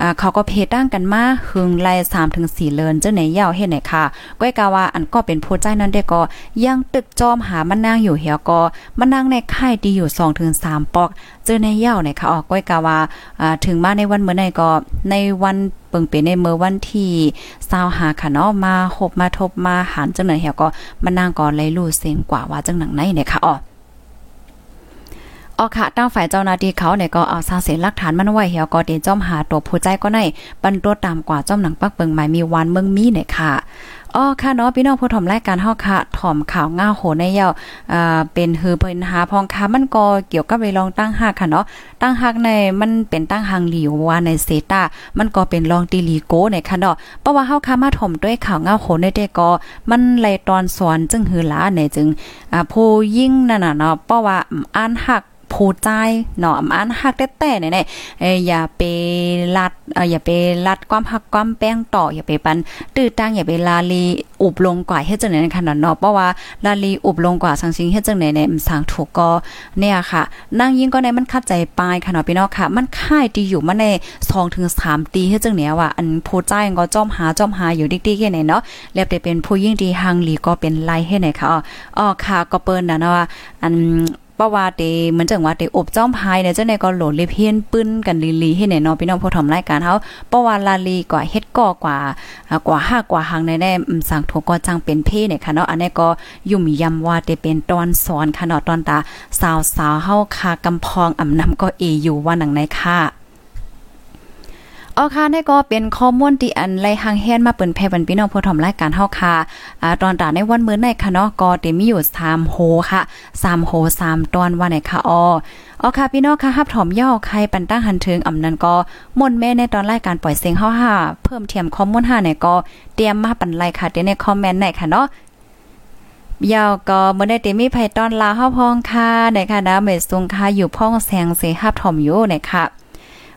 อ่าเขาก็เพตั้งกันมาหึงไล่3ถึง4เลินเจ้าไหนยาวเฮ็ดไหนค่ะก้อยกาว่าอันก็เป็นผู้ใจนั้นได้ก็ยังตึกจอมหามันนางอยู่เหี่ยวก็มันนางในค่ายดีอยู่2ถึง3ปอก เจอในยาวเนี่ยค่ะออกก้อยกาว่าอ่าถึงมาในวันเมื่อไหนก็ในวันเปิงเป็นในเมื่อวันที่20หาค่ะเนาะมาหบมาทบมาหันจังไหนเหี่ยวก็มันนางก็เลยรู้เสียงกว่าว่าจังหนังไหนเนี่ยค่ะอ๋อ อค่ะตั้งฝ่ายเจ้าหน้าที่เขาเนี่ยก็เอาซาเสียหลักฐานมันไว้เหี่ยวก็เดจ้อมหาตัวผู้ใจก็ในบรรตัวตามกว่าจ้อมหนังปักเปิงหมายมีวานเมืองมีเนี่ยค่ะ อ๋อค่ะเนาะพี่น้องผู้ถมรายการเฮาค่ะถ่อมข่าวง่าโหในเยาอ่าเป็นฮือเปิ้นหาพองค่ะมันก็เกี่ยวกับไปลองตั้งหักค่ะเนาะตั้งหักในมันเป็นตั้งหังหลิวว่าในเซตามันก็เป็นลองตีลีโกในค่ะเนาะเพราะว่าเฮาค่ะมาถ่อมด้วยข่าวง่าโหในเดก็มันไลตอนสอนจึงหือหลาในจึงอ่าผู้ยิ่งนั่นน่ะเนาะเพราะว่าอ่านหักผู้ใจเนาะอันฮักแต่ๆเนี่ยเออย่าไปลัดเอออย่าไปลัดความฮักความแป้งต่ออย่าไปปันตื้อตั้งอย่าไปลาลีอุบลงกว่าเฮ็ดจังได๋ขนาดเนาะเพราะว่าลาลีอุบลงกว่าสังสิงเฮ็ดจังได๋เนี่ยมันสังถูกก็เนี่ยค่ะนางยิ่งก็ในมันคัดใจปลายค่ะเนาะพี่น้องค่ะ มันค่ายดีอยู่มาใน2ถึง3ตีเฮ็ดจังเนี่ยว่าอันผู้ใจก็จ้อมหาจ้อมหาอยู่ดิ๊กๆแค่ไหนเนาะแล้วแต่เป็นผู้ยิ่งดีฮังหลีก็เป็นไลให้ไหนค่ะอ๋อค่ะก็เปิ้นน่ะเนาะอัน ราะว่าเตเหมือนจังว่าเตอบจ้อมพายเนี่ยจังได๋ก็โหลดเลเพียนปึ้นกันลีๆให้แน่นอนพี่น้องผู้ทำรายการเฮาเพราะว่าลาลีกว่าเฮ็ดก่อกว่ากว่า5กว่าหังในแน่สังถูกก็จังเป็นเพ่เนี่ยค่ะเนาะอันนี้ก็ยุ่มยำว่าเตเป็นตอนสอนค่ะเนาะตอนตาสาวๆเฮาคากำพองอำนำก็เออยู่ว่าหนังในค่ะ อ๋อค่ะนี่ก็เป็นข้อมูลที่อันไลหางแฮนมาเปิ้นแพ่บันพี่น้องผู้ทำรายการเฮาค่ะอ่าตอนตาในวันมื้อในค่ะเนาะก็เตมีอยู่3โหค่ะ3โห3ตอนว่าไหนค่ะอ๋ออ๋อค่ะพี่น้องค่ะฮับถอมย่อใครปันตั้งหันถึงอำนั้นก็มนแม่ในตอนรายการปล่อยเสียงเฮาค่ะเพิ่มเทียมข้อมูล5เนี่ยก็เตรียมมาปันไลค่ะเดี๋ยวในคอมเมนต์ไหนค่ะเนาะยาวก็เมื่อได้เตมีไผตอนลาเฮาพองค่ะในค่ะนะเมสุงค่ะอยู่พ่องแสงเสฮับถอมอยู่ในค่ะ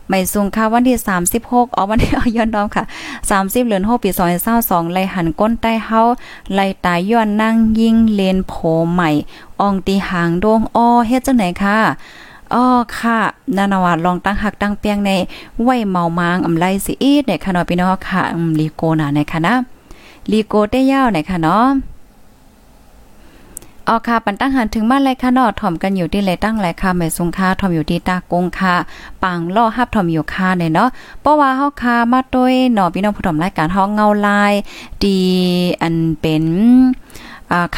ไม่สูงค่ะวันที่ 36อ๋อวันที่เอาย้อนน้อมค่ะ 30 เดือน6ปี2022ไล่หันก้นใต้เฮาไล่ตายย้อนนั่งยิงเลนโผใหม่อองตีหางดวงอ้อเฮ็ดจังไหนค่ะอ๋อค่ะนานาวาลองตั้งหักตั้งเปียงในไว้เมามางอำไลสิอีดในค่ะเนาะพี่น้องค่ะลีโกน่ะในค่ะนะลีโกได้ยาวในค่ะเนาะ ออค่ะปันตั้งหันถึงมาเลยค่ะนาะถ่อมกันอยู่ที่เลยตั้งเลยค่ะแม่สุงค่าถ่อมอยู่ที่ตากงค่ะปังล่อฮับถ่อมอยู่ค่ะเนี่ยเนาะเพราะว่าเฮาค่ะมาด้วยเนาะพี่น้องผู้ถ่อมรายการเฮาเงาลายดีอันเป็น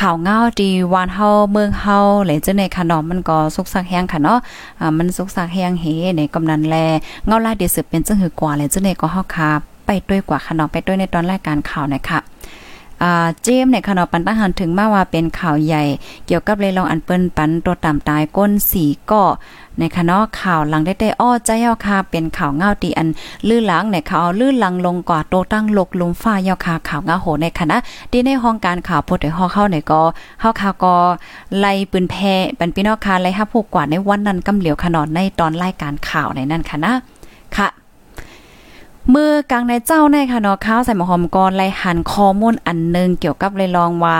ข่าวเงาดีวานเฮาเมืองเฮาเลยจังได๋ค่ะเนาะมันก็สุกสักแฮงค่ะเนาะอ่ามันสุกสักแฮงเฮในกำนันแลเงาลายเดี๋ยสืบเป็นจังหือกว่าเลยจังได๋ก็เฮาค่ะไปด้วยกว่าค่ะเนาะไปด้วยในตอนรายการข่าวนะคะ อ่าเจมเนี่ยค่ะเนาะปันตั้งหันถึงมาว่าเป็นข่าวใหญ่ เกี่ยวกับเลยลองอันเปิ้นปันตัวต่ำตายก้นสีก็ในคณะข่าวหลังได้ได้อ้อใจเยาค่ะเป็นข่าวเงาตีอัน ลื่นหลังในข่าวลื่นหลังลงกว่าโตตั้งลกลุมฟ้าเยาค่ะข่าวเงาโหในคณะที่ในห้องการข่าวพดได้ฮอเข้าในก็เฮาข่าวก็ไล่ปืนแพปันพี่น้องค่ะไล่ฮับผู้กว่าในวันนั้นกำเหลียวขนอนในตอนรายการข่าวในนั้นค่ะนะค่ะ มือกลางในเจ้าในค่ะเนาะข้าวใส่หมอหอมก่อนไล่หันข้อมูลอันนึงเกี่ยวกับเลยลองว่า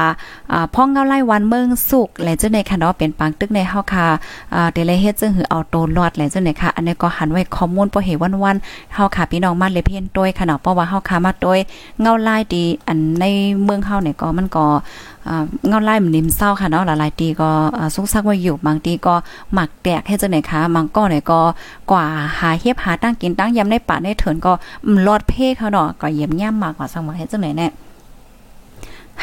อ่าพ่องเงาไล่วันเมืองสุกและเจ้าในค่ะเนาะเป็นปังตึกในเฮาค่ะอ่าเดลเฮ็ดจึงหือเอาโตรอดและเจ้าในค่ะอันนี้ก็หันไว้ข้อมูลบ่เฮวันๆเฮาค่ะพี่น้องมาเลยเพียนต้วยค่ะเนาะเพราะว่าเฮาค่ะมาต้วยเงาไล่ดีอันในเมืองเฮาเนี่ยก็มันก็ เงาไล่มันนิ่มเศร้าค่ะเนาะหลายๆตีก็สุกซักไว้อยู่บางทีก็หมักแตกให้จังไหนคะบางก็เนี่ยก็กว่าหาเฮียบหาตั้งกินตั้งยำในป่าในเถินก็ลอดเพ่เขาเนาะก็เยี่ยมย่ำมากกว่าสังว่าให้จังไหนแน่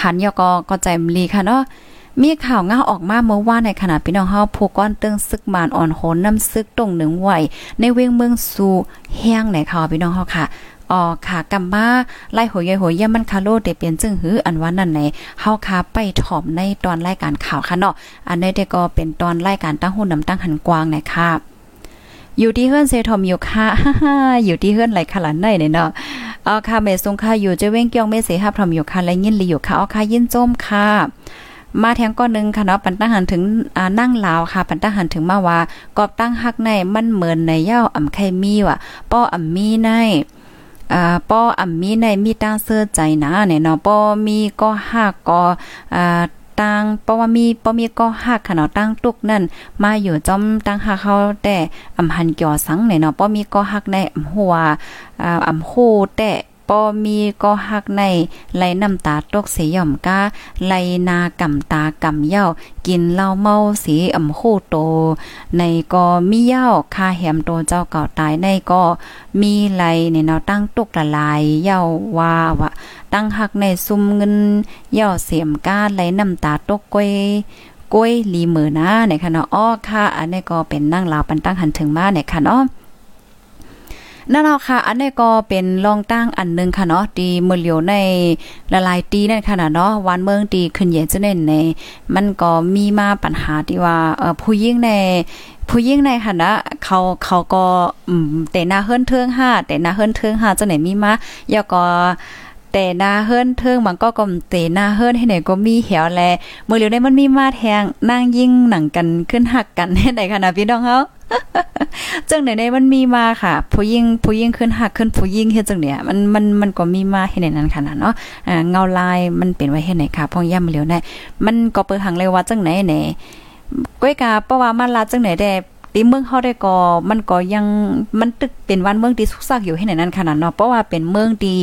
หันยอก็ก็ใจมลีค่ะเนาะมีข่าวเงาออกมาเมื่อว่าในขณะพี่น้องเฮาผู้ก้อนเตึงซึกมานอ่อนโหนน้ำซึกตรงหนึ่งไหวในเวียงเมืองสูแห้งไหนค่ะพี่น้องเฮาค่ะ อ๋อค่ะกำมมาไล่หัวยายหัวย่ามันคาโลเดเปลี่ยนจึงหืออันว่านั่นไหนเฮาคาไปถ่อมในตอนรายการข่าวค่ะเนาะอันนี้เดก็เป็นตอนรายการตั้งหุ่นนำตั้งหันกวางไหนค่ะอยู่ที่เฮือนเซทอมอยู่ค่ะอยู่ที่เฮือนไหลขลันได้เนาะเอาค่ะเมสงค่ะอยู่จะเว้งเกียงเมเสฮับทอมอยู่ค่ะและยินลีอยู่ค่ะเอาค่ะยินโจมค่ะมาแทงก้อนนึงค่ะเนาะปันตั้งหันถึงนั่งลาวค่ะ ปันตั้งหันถึงมาว่ากอบตั้งฮักในมันเหมือนในเย้าอ่ำไข่มีว่ะป้ออ่ำมีใน อ่าป้ออ่ำมีในมีตั้งเสื้อใจนะเนี่ยเนาะป้อมีก็หักก็อ่าตั้งเพราะว่ามีปมีก็หักขนาดตั้งตุกนั่นมาอยู่จอมตั้งหักเขาแต่อำหันเกี่ยวสังเนี่ยเนาะปมีก็หักในอำหัวอ่าอำโคแต่ ปอมีก็หักในไหลน้ำตาตกเสีย่อมก้าไหลนากำตากำเย้ากินเหล้าเมาสีอ่ำโคโต ในก็มีเย้าคาแหมโตเจ้าเก่าตายในก็มีไหลในเนาตั้งตกละลายเย้าว่าว่าตั้งหักในซุ่มเงินเย้าเสียมก้าไหลน้ำตาตกก้อยก้อยลีมือนะในค่ะเนาะอ้อค่ะอันนี้ก็เป็นนั่งลาวปันตั้งหันถึงมาในค่ะเนาะ นั่นเอาค่ะ อันนี้ก็เป็นรองตั้งอันนึงค่ะเนาะดีเมือเหลียวในละลายตีนั่นค่ะเนาะวันเมืองตีขึ้นเย็นจะเน่นในมันก็มีมาปัญหาที่ว่าเอ่อผู้ยิ่งในผู้ยิ่งในค่ะนะเขาเขาก็แต่หน้าเฮิรนเทิงห้าแต่หน้าเฮิรนเทิงห้าจะไหนมีมาแล้วก็ แต่หน้าเฮิรนเทิงมันก็กลมเตหน้าเฮิรนให้ไหนก็มีเหี่ยวแลมือเหลียวในมันมีมาแทงนั่งยิ่งหนังกันขึ้นหักกันให้ไหนค่ะนะพี่น้องเฮาจังไหนในมันมีมาค่ะ ผู้ยิ่งผู้ยิ่งขึ้นหักขึ้นผู้ยิ่งเฮ็ดจังเนี่ยมันมันมันก็มีมาเฮ็ดในนั้นขนาดเนาะอ่าเงาลายมันเป็นไว้เฮ็ดไหนค่ะพ่องย่ำเหลียวได้มันก็เปิดหังเลยว่าจังไหนแหนก้อยกาเพราะว่ามันลาจังไหนได้ ตีเมืองเฮาได้ก็มันก็ยังมันตึกเป็นวันเมืองที่สุกซักอยู่ให้ไหนนั้นขนาดเนาะเพราะว่าเป็นเมืองดี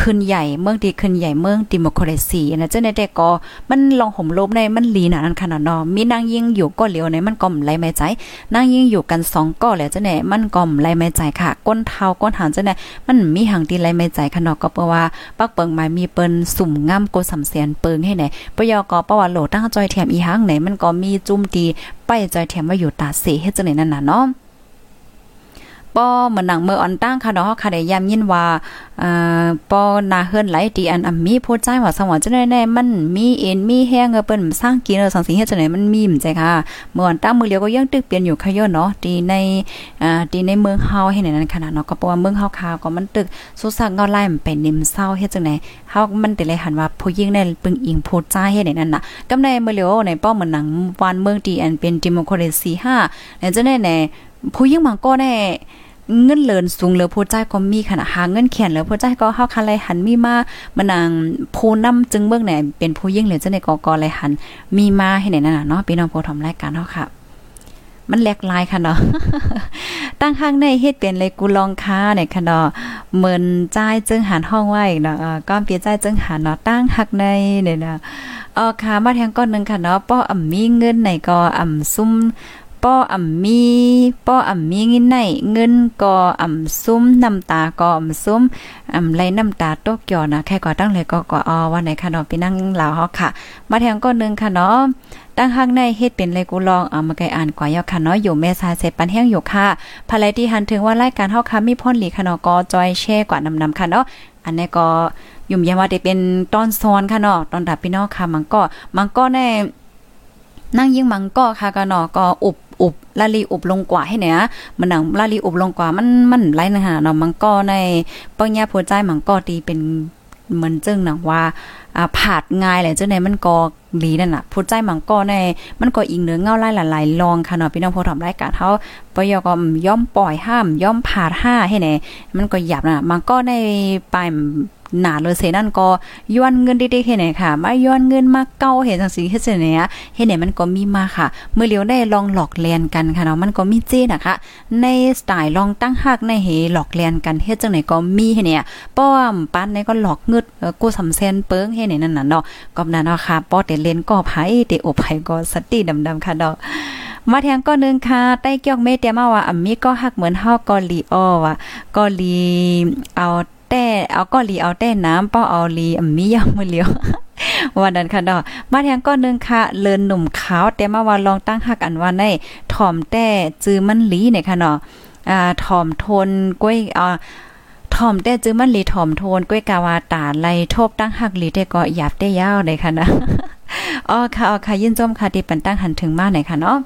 ขึ้นใหญ่เมืองดีขึ้นใหญ่เมืองดิโมคราซีนะเจังได๋แต่ก็มันลองห่มลบในมันลีน่ะนั้นขนาดเนาะมีนางยิงอยู่ก็เหลียวในมันก็ไหลไม่ใจนางยิงอยู่กัน2ก็แล้วจังได๋มันก็ไหลไม่ใจค่ะ ก้นเท้าก้นหางเจังได๋มันมีหังที่ไหลไม่ใจขนาดก็เพราะว่าปักเปิงมายมีเปิ้นสุ่มงามโกสำเสียนเปิงให้ไหนปยก็เพราะว่าโหลตั้งจอยแถมอีหังไหนมันก็มีจุ่ม ตีไปจอยแถมว่าอยู่ตาเสเฮ็ดจังได๋นั่นน่ะเนาะ ป้อเหมือนหนังเมื่ออ่อนตั้งค่ะเนาะค่ะได้ยามยินว่าอ่าป้อนาเฮือนไหลตีอันอ่มีพูดใจว่าสวรรค์จะได้แน่มันมีเอ็นมีแห้งเปิ้นสร้างกินเออสังสิเฮ็ดจังได๋มันมีมใจค่ะเมื่ออ่อนตั้งมือเลียวก็ยังตึกเปลี่ยนอยู่ค่ะย่อเนาะตีในอ่าตีในเมืองเฮาให้นั้นขนาดเนาะก็เพราะว่าเมืองเฮาคาก็มันตึกสุสักเงาไล่มันไปนิ่มเศร้าเฮ็ดจังได๋เฮามันติเลยหันว่าผู้หญิงในปึงอิงพูดใจเฮ็ดในนั้นน่ะกำในมือเลียวในป้อเหมือนหนังวานเมืองตีอันเป็นดิโมคราซี5แล้วจังได๋แน่ ผู้หญิงบางก็แน่เงินเลินสูงเหลือผู้ใจก็มีขนาดหาเงินแขนเหลือผู้ใจก็เฮาคันไรหันมีมามันนางผู้นำจึงเบิ่งไหนเป็นผู้ยิ่งเหลือจังได๋ก็ก็ไรหันมีมาให้ไหนนั่นน่ะเนาะพี่น้องผู้ทำรายการเฮาค่ะ มันแหลกลายค่ะเนาะตั้งข้างในเฮ็ดเป็นเลยกูลองค้าเนี่ยค่ะเนาะเหมือนจ่ายจึงหันห้องไว้เนาะก้อนเปียจ่ายจึงหันเนาะตั้งหักในเนี่ยเนาะออค่ะมาแทงก้อนนึงค่ะเนาะป้ออ่ำมีเงินไหนก็อ่ำซุ่ม ป้ออ่ำมีป้ออ่ำมีเงินไหนเงินก็อ่ำซุ้มน้ำตาก็อ่ำซุ้มอ่ำไรน้ำตาตกเกี่ยวนะแค่ก็ตั้งเลยก็ก็ออวันไหนค่ะเนาะไปนั่งลาวเฮาค่ะ มาแทงก้อนนึงค่ะเนาะตั้งข้างในเฮ็ดเป็นเลยกูลองเอามาไกอ่านกว่ายอค่ะเนาะอยู่แม่สายเสร็จปันแห้งอยู่ค่ะภายที่หันถึงว่ารายการเฮาค่ะมีพ่นหลีค่ะเนาะก็จอยแช่กว่านำนำค่ะเนาะอันนี้ก็ยุ่มยาว่าได้เป็นตอนซ้อนค่ะเนาะตอนดับพี่น้องค่ะมันก็มันก็แน่นั่งยิ่งมังก็ค่ะก็เนาะก็อุบ อุบลาลีอุบลงกว่าให้เนี่ยมันหนังลาลีอุบลงกว่ามันมันไรนะฮะเนาะมังก็ในปัญญาผัวใจมังก็ตีเป็นเหมือนจึงหนังว่าอ่าผาดง่ายแหละจังไหนมันก็ลีนั่นน่ะผู้ใจมังก็ในมันก็อิงเนื้อเงาไล่หลายๆลองค่ะเนาะพี่น้องผู้ทำรายการเฮาปยก็ย่อมปล่อยห้าม ย่อมผาดห้าให้แน่มันก็หยับน่ะมันก็ในปลาย หนาเลยเสนั่นก็ย้อนเงินด้ๆเฮ็ดไหนค่ะมาย้อนเงินมาเก้าเห็นจังซี่เฮ็ดจังได๋เฮ็ดไหนมันก็มีมาค่ะ เมื่อเลียวได้ลองหลอกแลนกันค่ะเนาะมันก็มีเจนะคะ ในสไตล์ลองตั้งหักในเฮหลอกแลนกันเฮ็ดจังไหนก็มีเฮ็ดเนี่ยป้อมปั้นในก็หลอกเงึดกูสำเซนเปิงเฮ็ดไหนนั่นน่ะเนาะก็นั่นเนาะค่ะป้อแต่เลนก็ไผแต่อบไผก็สติดำๆค่ะเนาะมาแทงก็นึงค่ะใต้เกี่ยวเมเตียมาว่าอัมมีก็หักเหมือนฮาก็ลีออว่ะก็ลีเอา แต่เอาก็ลีเอาแต่น้ำป้อเอาลีมียามือเลียววันนั้นค่ะเนาะมาแทงก็นึงค่ะเลินหนุ่มขาวแต่มาว่าลองตั้งหักอันว่าในถ่อมแต่จื้อมันลีเนี่ยค่ะเนาะอ่าถ่อมทนกล้วยอ่าถ่อมแต่จื้อมันลีถ่อมโทนกล้วยกาวาตาไลทบตั้งหักลีแต่ก็หยาบได้ยาวเลยค่ะนะอ๋อค่ะอ๋อค่ะยินจมค่ะที่ปันตั้งหันถึงมาไหนค่ะเนาะ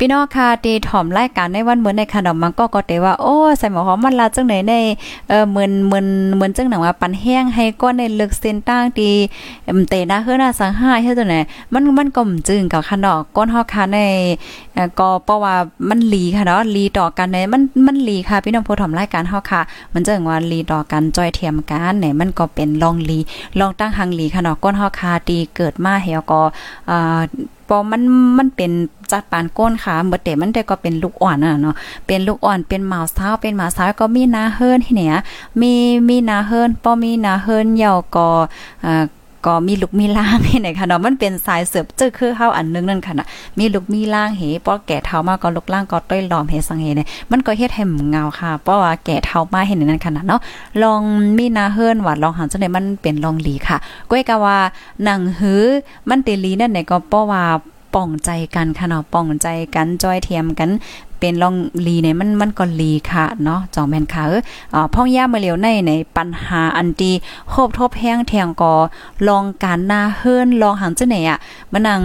พี่น้องค่ะตีถ่อมรายการในวันเหมือนในขนมมันก็ก็เตว่าโอ้ใส่หมอหอมมันลาจังไหนในเออเหมือนเหมือนเหมือนจังหนังว่าปันแห้งให้ก้อนในเลึกเส้นตั้งตีเตนะเฮือหน้าสังห้าเฮ็ดจังไหนมันมันก็จึงกับขนมก้นเฮาค่ะในก็เพราะว่ามันลีค่ะเนาะลีต่อกันในมันมันลีค่ะพี่น้องผู้ถ่อมรายการเฮาค่ะ มันจังว่าลีต่อกันจอยเทียมกันเนี่ยมันก็เป็นลองลีลองตั้งหังลีค่ะเนาะก้นเฮาค่ะตีเกิดมาเฮาก็อ่า ปอมันมันเป็นจัดปานก้นค่ะเมื่อแต่มันแต่ก็เป็นลูกอ่อนน่ะเนาะเป็นลูกอ่อนเป็นหมาสาวเป็นหมาสาวก็มีนาเฮิรนที่เนี่ยมีมีนาเฮิรนป้อมีนาเฮิรนเหยาก็อ่า ก็มีลูกมีล่างให้ไหนคะเนาะมันเป็นสายเสือบเจอคือเฮาอันนึงนั่นค่ะนะมีลูกมีล่างเหป้อแก่เฒ่ามาก็ลูกล่างก็ต้อยหลอมเฮสังเฮเนี่ยมันก็เฮ็ดให้เงาค่ะเพราะว่าแก่เฒ่ามาเห็นนั่นค่ะเนาะลองมีนาเฮิรนว่าลองหันจังได๋มันเป็นลองหลีค่ะก้อยกะว่าหนังหือมันเตลีนั่นไหนก็เพราะว่าป่องใจกันค่ะเนาะป่องใจกันจอยเทียมกัน เป็นลองลีเนี่ยมันมันก็ลีค่ะเนาะจองแม่นค่ะเออพ่องย่ามาเหลียวในในปัญหาอันดีโคบทบแห้งแทงกอลองการหน้าเฮิรนลองหันจังไหนอะมันนั่ง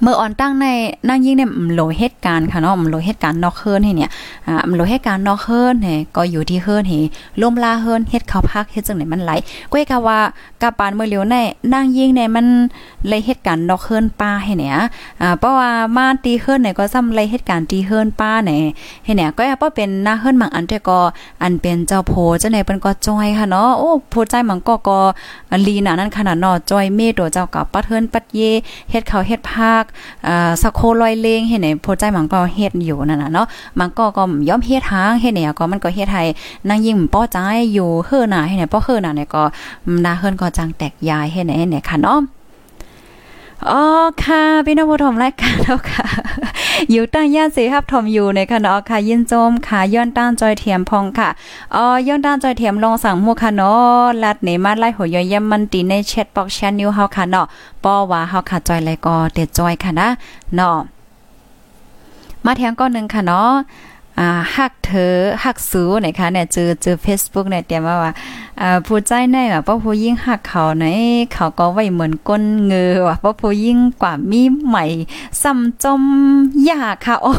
เมื่ออ่อนตั้งในนั่งยิ่งเนี่ยมโลเหตุการณ์ค่ะเนาะมโลเหตุการณ์นอกเฮิร์นให้เนี่ยอ่ามโลเหตุการณ์นอกเฮิร์นเฮก็อยู่ที่เฮิร์นเฮลมลาเฮิร์นเฮ็ดเขาพักเฮ็ดจังไหนมันไหลก้อยกะว่ากะปานเมื่อเหลียวในนั่งยิ่งเนี่ยมันเลยเหตุการณ์นอกเฮิร์นป้าให้เนี่ยอ่าเพราะว่ามาตีเฮิร์นเนี่ยก็ซ้ำเลยเหตุการณ์ตีเฮิร์นป้าเนี่ยให้เนี่ยก็เพราะเป็นหน้าเฮิร์นบางอันแต่ก็อันเป็นเจ้าโพจังไหนเปิ้นก็จอยค่ะเนาะโอ้โพใจมังก็ก็ลีน่ะนั่นขนาดเนาะจอยเมตตัวเจ้ากับปัดเฮิรนปัดเยเฮ็ดเขาเฮ็ดภาคอ่สักโคลอยเลงเฮ็ดไหนโพใจมันก็เฮ็ดอยู่นั่นน่ะเนาะมันก็ก็ย่อมเฮ็ดทางเฮ็ดเนี่ยก็มันก็เฮ็ดให้นางยิ่งป้อใจอยู่เฮือหน้าเห้ไหนป้อเฮือหน้าเนี่ยก็นาเฮือนก็จังแตกยายเฮ็ดไหนเนี่ยค่ะเนาะ อ๋อค่ะพี่น้องผู้ชมรายการแล้วค่ะ อยู่ตั้งย่านสีครับทอมอยู่ในค่ะเนาะค่ะยินโจมค่ะย้อนต้านจอยเทียมพองค่ะอ๋อย้อนต้านจอยเทียมลองสั่งมู่ค่ะเนาะลัดในมาไล่หัวย่อยยมันตีในแชทบอกแชทนิวเฮาค่ะเนาะป้อว่าเฮาค่ะจอยไลก็เตจอยค่ะนะเนาะมาแทงก้อนหนึ่งค่ะเนาะ อ่าฮักเธอฮักสูนะคะเนี่ยเจอเจอ Facebook เนี่ยเตรียมว่าว่าอ่าผู้ใจในว่าป้าผู้ยิ่งฮักเขาไหนเขาก็ไว้เหมือนก้นเงือว่าป้าผู้ยิ่งกว่ามีใหม่ซ้ำจมยาค่ะโอ้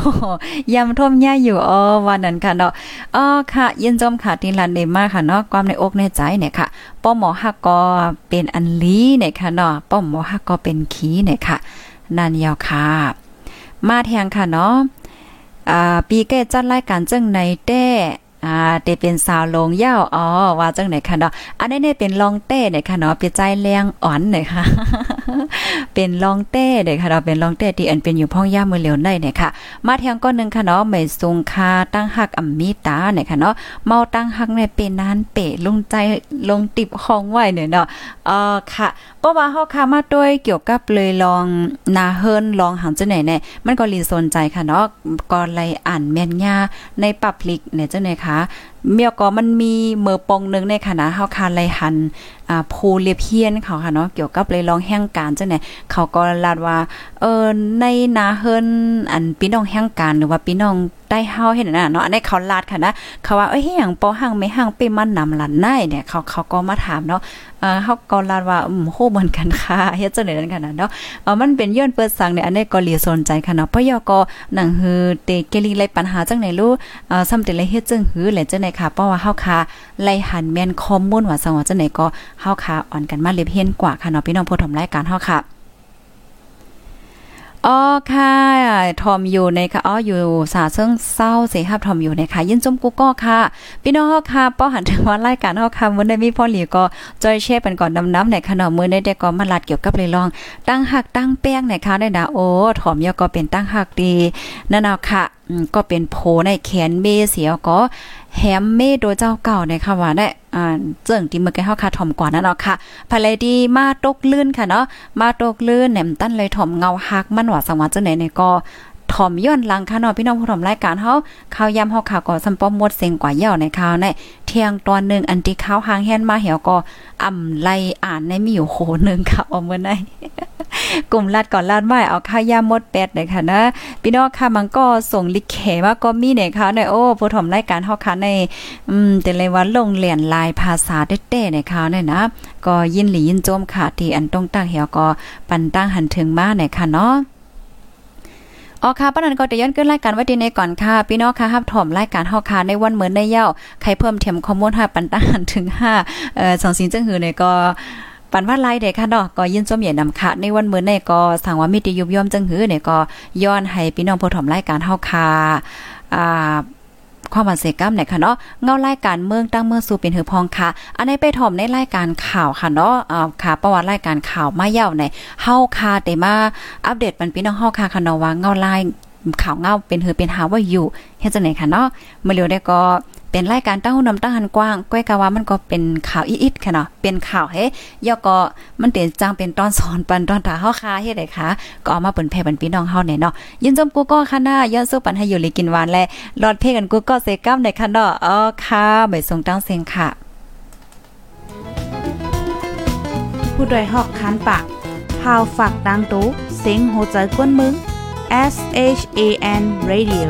ยำท่มยาอยู่อ๋อวันนั้นค่ะเนาะอ๋อค่ะยินจมค่ะติลันเดมากค่ะเนาะความในอกในใจเนี่ยค่ะป้อหมอฮักก็เป็นอันลีเนี่ยค่ะเนาะป้อหมอฮักก็เป็นขีเนี่ยค่ะนันยาวค่ะมาแทงค่ะเนาะ อ่าปีแก้จัดรายการจังในแต้ อ่าเตเป็นสาวลงยาวอ๋อว่าจังไหนค่ะเนาะอันนี้เนี่ยเป็นลองเต้เนี่ยค่ะเนาะเป็นใจแรงอ่อนเนี่ยค่ะ เป็นลองเต้เนี่ยค่ะเนาเป็นลองเต้ที่อันเป็นอยู่พ่องย่ามือเหลียวในเนี่ยค่ะ มาเทียงก้อนหนึ่งค่ะเนาะไม่ทรงคาตั้งหักอัมมีตาเนี่ยค่ะเนาะเมาตั้งหักเนี่ยเป็นนานเปะลงใจลงติบห้องไว้เนี่ยเนาะเอ่อค่ะเพราะว่าเฮาค่ะมาด้วยเกี่ยวกับเลยลองนาเฮิรนลองหังจังไหนเนี่ยมันก็ลีสนใจค่ะเนาะก็เลยอ่านแม่นยาในปับลิกเนี่ยจังไหนค่ะะ เมียก็มันมีเมื่อปองนึงในคณะเฮาคาไลหันอ่าโพเลเพียนเขาค่ะเนาะเกี่ยวกับเลยลองแห่งการจังไหนเขาก็ลาดว่าเออในนาเฮิรนอันพี่น้องแห่งการหรือว่าพี่น้องได้เฮาเห็นน่ะเนาะอันนี้เขาลาดค่ะนะเขาว่าเอ้ยหยังปอหังไม่หังไปมันนำหลันได้เนี่ยเขาเขาก็มาถามเนาะเออเฮาก็ลาดว่าอืมโหเหมือนกันค่ะเฮ็ดจังได๋นั่นค่ะเนาะเออมันเป็นย้อนเปิดสังเนี่ยอันนี้ก็เลียสนใจค่ะเนาะเพราะยก็หนังฮือเตเกลีไรปัญหาจังไหนรู้เอ่อซ้ำแต่เลยเฮ็ดจังหือแหละจังไหนค่ะ เพราะว่าเฮาค่ะไล่หันแม่นข้อมูลว่าสังว่าจังไหนก็เฮาค่ะอ่อนกันมาเล็บเฮียนกว่าค่ะเนาะพี่น้องผู้ชมรายการเฮาค่ะอ๋อค่ะ ทอมอยู่ในค่ะอ๋ออยู่สาเซิงเศร้าเสครับทอมอยู่ในค่ะ ยินจมกูก็ค่ะ พี่น้องเฮาค่ะป้อหันถึงว่ารายการเฮาค่ะมื้อได้มีพ่อหลีก็จอยแช่เป็นก่อนน้ำในขนมมื้อได้ได้ก็มาลัดเกี่ยวกับเลยลอง ตั้งหักตั้งแป้งในค่ะได้นะโอ้ถอมยอก็เป็นตั้งหักดีนั่นเอาค่ะก็เป็นโพในแขนเมเสียก็แฮมเมโดเจ้าเก่าในค่ะว่าได้อ่าเจิงที่เมื่อกี้เฮาค่ะถ่อมกว่านั่นเนาะค่ะภายเลยดีมาตกลื่นค่ะเนาะมาตกลื่นแหนมตั้นเลยถ่อมเงาฮักมันว่าสังว่าจังไหนเนี่ยก็ ถ่อมย้อนหลังค่ะเนาะพี่น้องผู้ถมรายการเฮาข่าวยำเฮาค่ะก็สัมป้อมหมดเสียงกว่าเย่าในข่าวในเที่ยงตอนนึงอันที่ข่าวหางแฮนมาเหี่ยวก็อำไลอ่านในมีอยู่โหนึงค่ะเอามื้อไหนกลุ่มลาดก่อนลาดไว้เอาข้าวยามดแปดเลยค่ะนะพี่น้องค่ะมันก็ส่งลิเขมาก็มีเนี่ยค่ะในโอ้ผู้ถมรายการเฮาค่ะในอืมแต่เลยว่าลงเหรียนลายภาษาเต้ๆในข่าวเนี่ยนะ ก็ยินหลียินโจมค่ะที่อันต้องตั้งเหี่ยวก็ปันตั้งหันถึงมาในค่ะเนาะ อ๋อค่ะปนันก็จะย้อนขึ้นรายการไว้ดีในก่อนค่ะ พี่น้องค่ะฮับถ่อมรายการเฮาค่ะในวันเหมือนในเย้าใครเพิ่มเทียมข้อมูลให้ปันต้านถึง5เอ่อสองสิงจังหือเนี่ยก็ปันว่าไล่เด็กค่ะเนาะก็ยินส้มเหยียนนำค่ะในวันมื้อในก็สั่งว่ามีติยุบย่อมจังหือเนี่ยก็ย้อนให้พี่น้องผู้ถมรายการเฮาค่ะอ่า ความวันเสกรรมเนี่ยค่ะเนาะเงารายการเมืองตั้งเมืองสู่เป็นหือพองค่ะ อันนี้ไปถ่อมในรายการข่าวค่ะเนาะอ่าค่ะ ประวัติรายการข่าวมาเย่าในเฮาค่ะแต่มาอัปเดตปันพี่น้องเฮาค่ะค่ะเนาะว่าเงาลายข่าวเงาเป็นหือเป็นหาว่าอยู่เฮ็ดจังไหนค่ะเนาะเมื่อเร็วได้ก็ เป็นรายการตั้งหูนำตั้งหันกว้างก้อยกะว่ามันก็เป็นข่าวอีดๆค่ะเนาะเป็นข่าวเฮ้ยอก็มันเป็นจังเป็นตอนสอนปันตอนตาเฮาคาเฮ็ดได้ค่ะก็เอามาเปิ้นแพ่บันพี่น้องเฮาเนี่ยเนาะยินจมกูก็ค่ะนะย้อนสู้ปันให้อยู่เลยกินหวานและรอดเพกันกูก็เซกัมในค่ะเนาะอ๋อค่ะไม่ส่งตั้งเสียงค่ะ ผู้ดยหอกคันปากพาวฝากดังตู้เสียงโหใจกวนมึง S H A N Radio